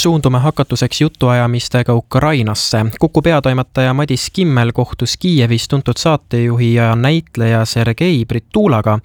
suundume hakatuseks jutuajamistega Ukrainasse. Kuku peatoimetaja Madis Kimmel kohtus Kiievis tuntud saatejuhi ja näitleja Sergei Britulaga.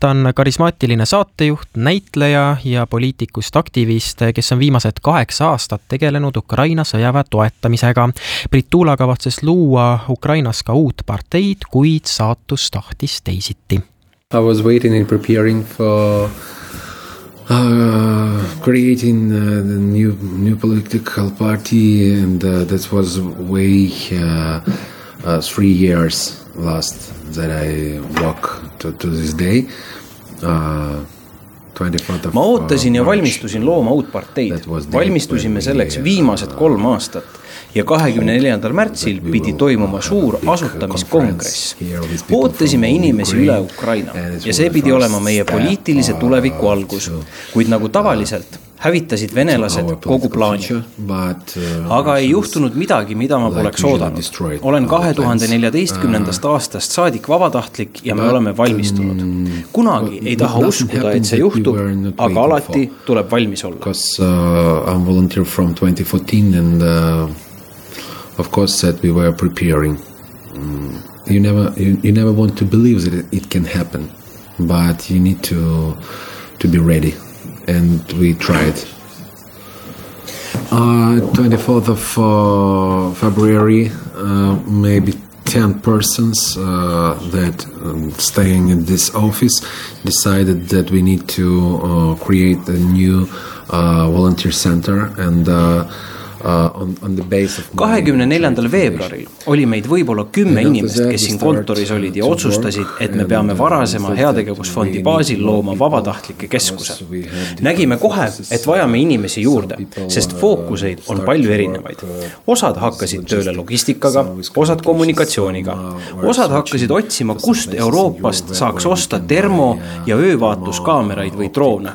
ta on karismaatiline saatejuht, näitleja ja poliitikust aktivist, kes on viimased kaheksa aastat tegelenud Ukraina sõjaväe toetamisega. Britula kavatses luua Ukrainas ka uut parteid, kuid saatus tahtis teisiti. I was waiting and preparing for uh, creating uh, the new new political party, and uh, that was way uh, uh, three years last that I walk to, to this day. Uh, ma ootasin ja valmistusin looma uut parteid, valmistusime selleks viimased kolm aastat ja kahekümne neljandal märtsil pidi toimuma suur asutamiskongress. ootasime inimesi üle Ukraina ja see pidi olema meie poliitilise tuleviku algus, kuid nagu tavaliselt hävitasid venelased kogu plaani. aga ei juhtunud midagi, mida ma poleks oodanud. olen kahe tuhande neljateistkümnendast aastast saadik vabatahtlik ja me oleme valmistunud. kunagi ei taha uskuda, et see juhtub, aga alati tuleb valmis olla. Because uh, I am volunteer from twenty fourteen and uh, of course that we were preparing. Mm, you never you, you never want to believe that it can happen, but you need to to be ready, and we tried. Uh, 24th of uh, February, uh, maybe 10 persons uh, that um, staying in this office decided that we need to create a new volunteer center and kahekümne neljandal veebruaril oli meid võib-olla kümme inimest, kes siin kontoris olid ja otsustasid, et me peame varasema heategevusfondi baasil looma vabatahtlikke keskuse. nägime kohe, et vajame inimesi juurde, sest fookuseid on palju erinevaid. osad hakkasid tööle logistikaga, osad kommunikatsiooniga, osad hakkasid otsima, kust Euroopast saaks osta termo- ja öövaatluskaameraid või droone.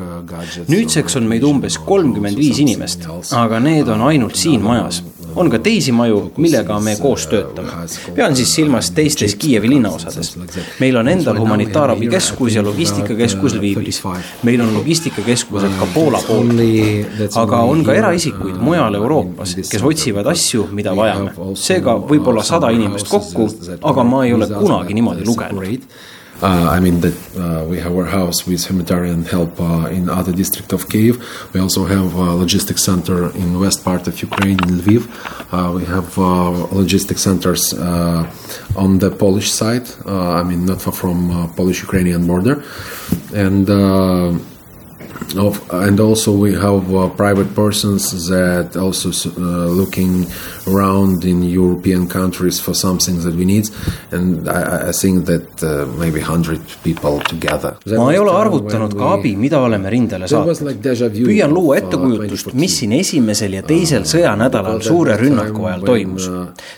nüüdseks on meid umbes kolmkümmend viis inimest, aga need on ainult siin majas. on ka teisi maju, millega me koos töötame. pean siis silmas teistes Kiievi linnaosades. meil on endal humanitaarabikeskus ja logistikakeskus Lvivis. meil on logistikakeskused ka Poola pool. aga on ka eraisikuid mujal Euroopas, kes otsivad asju, mida vajame. seega võib-olla sada inimest kokku, aga ma ei ole kunagi niimoodi lugenud Uh, I mean that uh, we have our house with humanitarian help uh, in other district of Kiev. We also have a logistics center in the west part of Ukraine in Lviv. Uh, we have uh, logistic centers uh, on the Polish side. I mean not far from Polish-Ukrainian border, and of, and also we have uh, private persons that also uh, looking around in European countries for some things that we need and I, I think that uh, maybe hundred people together. ma ei ole arvutanud ka abi, mida oleme rindele saatnud. püüan luua ettekujutust, mis siin esimesel ja teisel sõjanädalal suure rünnaku ajal toimus.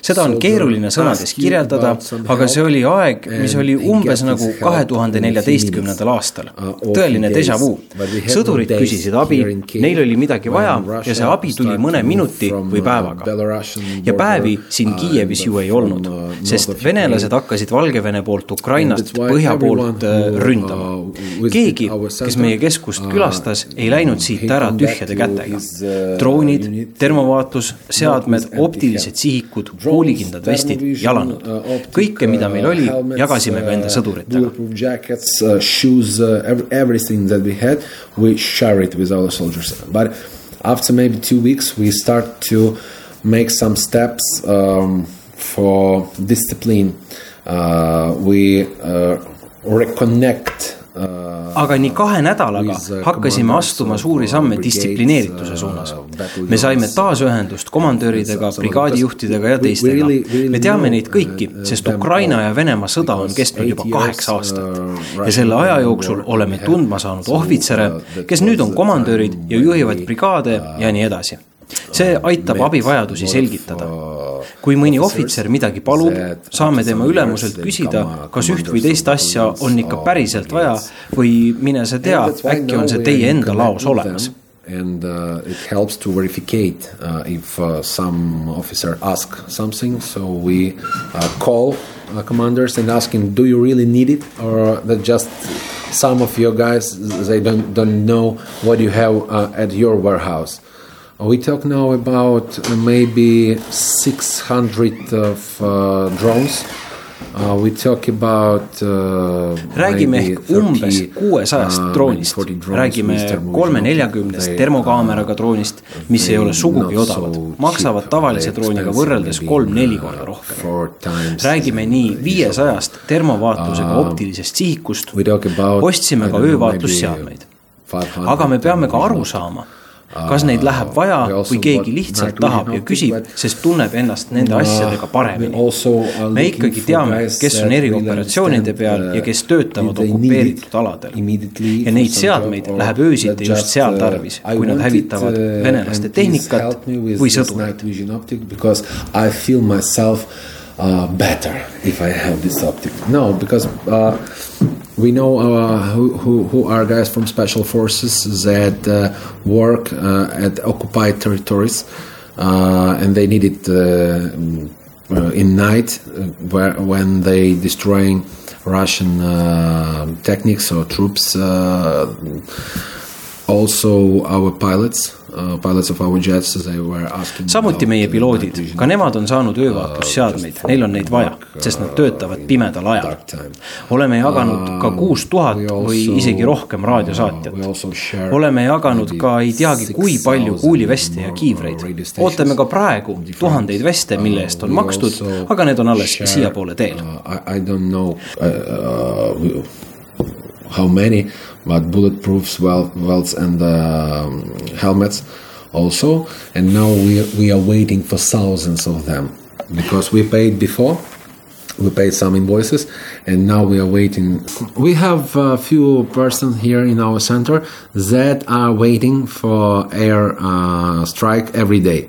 seda on keeruline sõnades kirjeldada, aga see oli aeg, mis oli umbes nagu kahe tuhande neljateistkümnendal aastal. tõeline déjà vu sõdurid küsisid abi, neil oli midagi vaja ja see abi tuli mõne minuti või päevaga. ja päevi siin Kiievis ju ei olnud, sest venelased hakkasid Valgevene poolt Ukrainast põhja poolt ründama. keegi, kes meie keskust külastas, ei läinud siit ära tühjade kätega. droonid, termovaatlus, seadmed, optilised sihikud, kuulikindlad vestid, jalanõud. kõike, mida meil oli, jagasime ka enda sõduritega. everything that we had, we share it with our soldiers. But after maybe two weeks, we start to make some steps um, for discipline. Uh, we uh, reconnect aga nii kahe nädalaga hakkasime astuma suuri samme distsiplineerituse suunas. me saime taas ühendust komandöridega, brigaadijuhtidega ja teistega. me teame neid kõiki, sest Ukraina ja Venemaa sõda on kestnud juba kaheksa aastat. ja selle aja jooksul oleme tundma saanud ohvitsere, kes nüüd on komandörid ja juhivad brigaade ja nii edasi see aitab abivajadusi selgitada. Kui mõni ohvitser midagi palub, saame tema ülemuselt küsida, kas üht või teist asja on ikka päriselt vaja või mine sa tea, äkki on see teie enda laos olemas. and uh, it helps to verificate uh, if uh, some officer ask something. So we uh, call uh, commanders and asking do you really need it? Or that just some of your guys they don't don't know what you have uh, at your warehouse We talk now about uh, maybe 600 of uh, drones. Uh, we talk about uh, räägime ehk umbes 30, kuuesajast uh, droonist. maybe 40 drones räägime kolme-neljakümnest termokaameraga droonist mis ei ole sugugi odavad. maksavad tavalise drooniga võrreldes kolm-neli uh, korda rohkem. räägime nii viiesajast termovaatlusega optilisest sihikust. ostsime ka öövaatlusseadmeid 500 aga me peame ka aru saama kas neid läheb vaja või keegi lihtsalt tahab ja küsib sest tunneb ennast nende Uh, asjadega paremini. me ikkagi teame kes on erioperatsioonide peal ja kes uh, töötavad they need okupeeritud it aladel. ja neid seadmeid läheb öösiti just seal uh, tarvis kui nad hävitavad it, uh, venelaste tehnikat või sõdureid. night vision optic because I feel myself uh, better if I have this optic. No, because uh, we know uh, who, who, are guys from special forces that uh, work uh, at occupied territories, uh, and they need it uh, uh, in night where when they destroying Russian techniques or troops. Also, our pilots, uh, pilots of our jets, they were asking. samuti meie uh, piloodid. ka nemad on saanud öövaatlusseadmeid. neil on neid vaja sest nad töötavad pimedal ajal. oleme jaganud ka kuus tuhat või isegi rohkem uh, raadiosaatjat. oleme jaganud ka ei teagi kui palju 6,000 kuuliveste ja kiivreid. ootame ka praegu tuhandeid veste mille eest on Uh, makstud aga need on alles siiapoole teel. uh, I don't know uh, uh, how many, but bulletproofs, wel- welts, and um, helmets also. And now we we are waiting for thousands of them because we paid before. We paid some invoices, and now we are waiting. We have a few persons here in our center that are waiting for air uh, strike every day,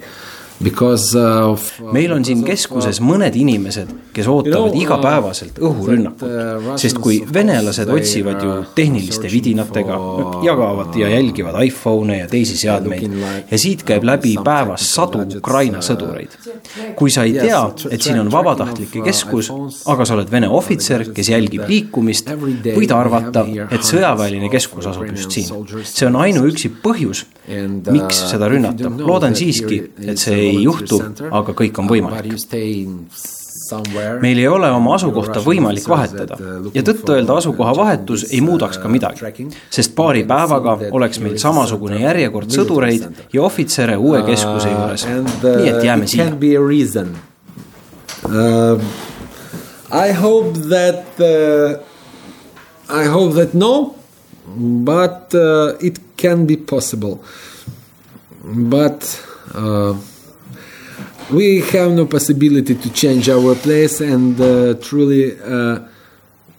meil on siin keskuses mõned inimesed, kes ootavad igapäevaselt õhurünnakut, sest kui venelased otsivad ju tehniliste vidinatega, jagavad ja jälgivad iPhone'e ja teisi seadmeid ja siit käib läbi päevas sadu Ukraina sõdureid. kui sa ei tea, et siin on vabatahtlike keskus, aga sa oled Vene ohvitser, kes jälgib liikumist, võid arvata, et sõjaväeline keskus asub just siin. see on ainuüksi põhjus, miks seda rünnata. loodan siiski, et see ei juhtu, aga kõik on võimalik. meil ei ole oma asukohta võimalik vahetada. ja tõtt-öelda asukoha vahetus ei muudaks ka midagi, sest paari päevaga oleks meil samasugune järjekord sõdureid ja ohvitsere uue keskuse juures, nii et jääme siia. Uh, I hope that uh, I hope that no, but uh, it can be possible. But uh, we have no possibility to change our place, and uh, truly, uh,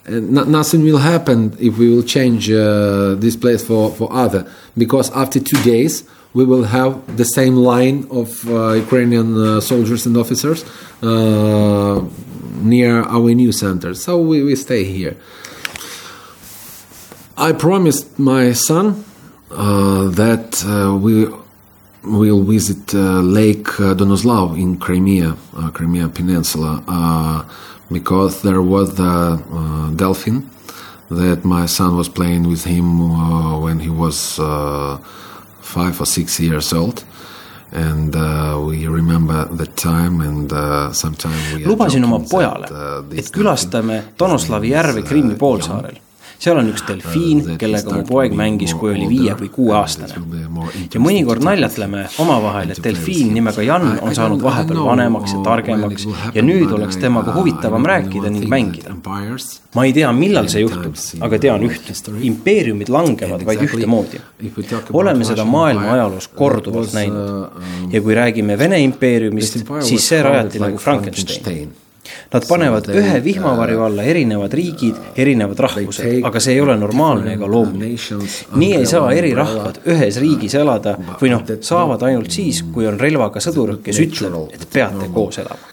nothing will happen if we will change uh, this place for, for other. Because after two days, we will have the same line of uh, Ukrainian uh, soldiers and officers uh, near our new center. So we, we stay here. I promised my son that we will visit uh, Lake uh, Donoslav in Crimea, uh, Crimea Peninsula, uh, because there was the uh, dolphin that my son was playing with him uh, when he was uh, five or six years old. And uh, we remember that time and uh, sometime we are lubasin oma pojale et külastame Donoslavi järve Krimmi poolsaarel seal on üks delfiin, kellega mu poeg mängis, kui oli viie või kuueaastane. ja mõnikord naljatleme omavahel, et delfiin nimega Jan on saanud vahepeal vanemaks ja targemaks ja nüüd oleks temaga huvitavam rääkida ning mängida. ma ei tea, millal see juhtub, aga tean üht, impeeriumid langevad vaid ühtemoodi. oleme seda maailma ajaloos korduvalt näinud. ja kui räägime Vene impeeriumist, siis see rajati nagu Frankenstein Nad panevad ühe vihmavarju alla erinevad riigid, erinevad rahvused, aga see ei ole normaalne ega loomulik. nii ei saa eri rahvad ühes riigis elada või noh, saavad ainult siis, kui on relvaga sõdur, kes ütleb, et peate koos elama.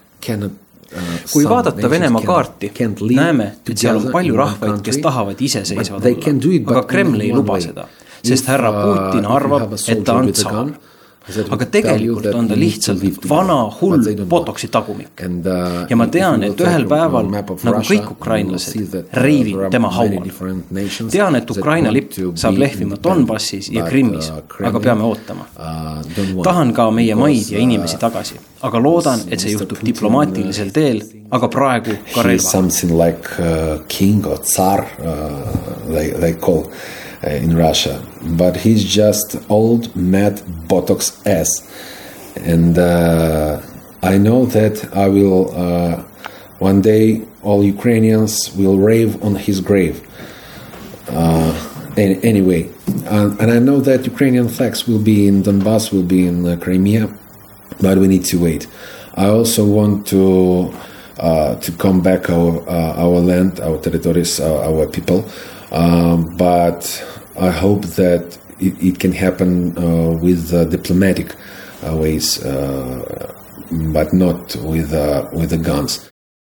kui vaadata Venemaa kaarti, näeme, et seal on palju rahvaid, kes tahavad iseseisvad olla, aga Kreml ei luba seda, sest härra Putin arvab, et ta on tsaar aga tegelikult on ta lihtsalt vana hull Botoxi tagumik. uh, ja ma tean, et ühel päeval, nagu kõik ukrainlased, reivin tema haual. tean, et Ukraina lipp saab lehvima Donbassis ja Krimmis, aga peame ootama. tahan ka meie maid ja inimesi tagasi, aga loodan, et see juhtub diplomaatilisel teel, aga praegu ka relva. Something like uh, king or tsar uh, they, they call uh, in Russia, but he's just old mad Botox ass, and uh, I know that I will uh, one day all Ukrainians will rave on his grave. Uh, anyway, uh, and I know that Ukrainian flags will be in Donbass, will be in Crimea, but we need to wait. I also want to uh, to come back our uh, our land, our territories, uh, our people, um, but I hope that it, it can happen uh, with uh, diplomatic uh, ways, but not with with the guns.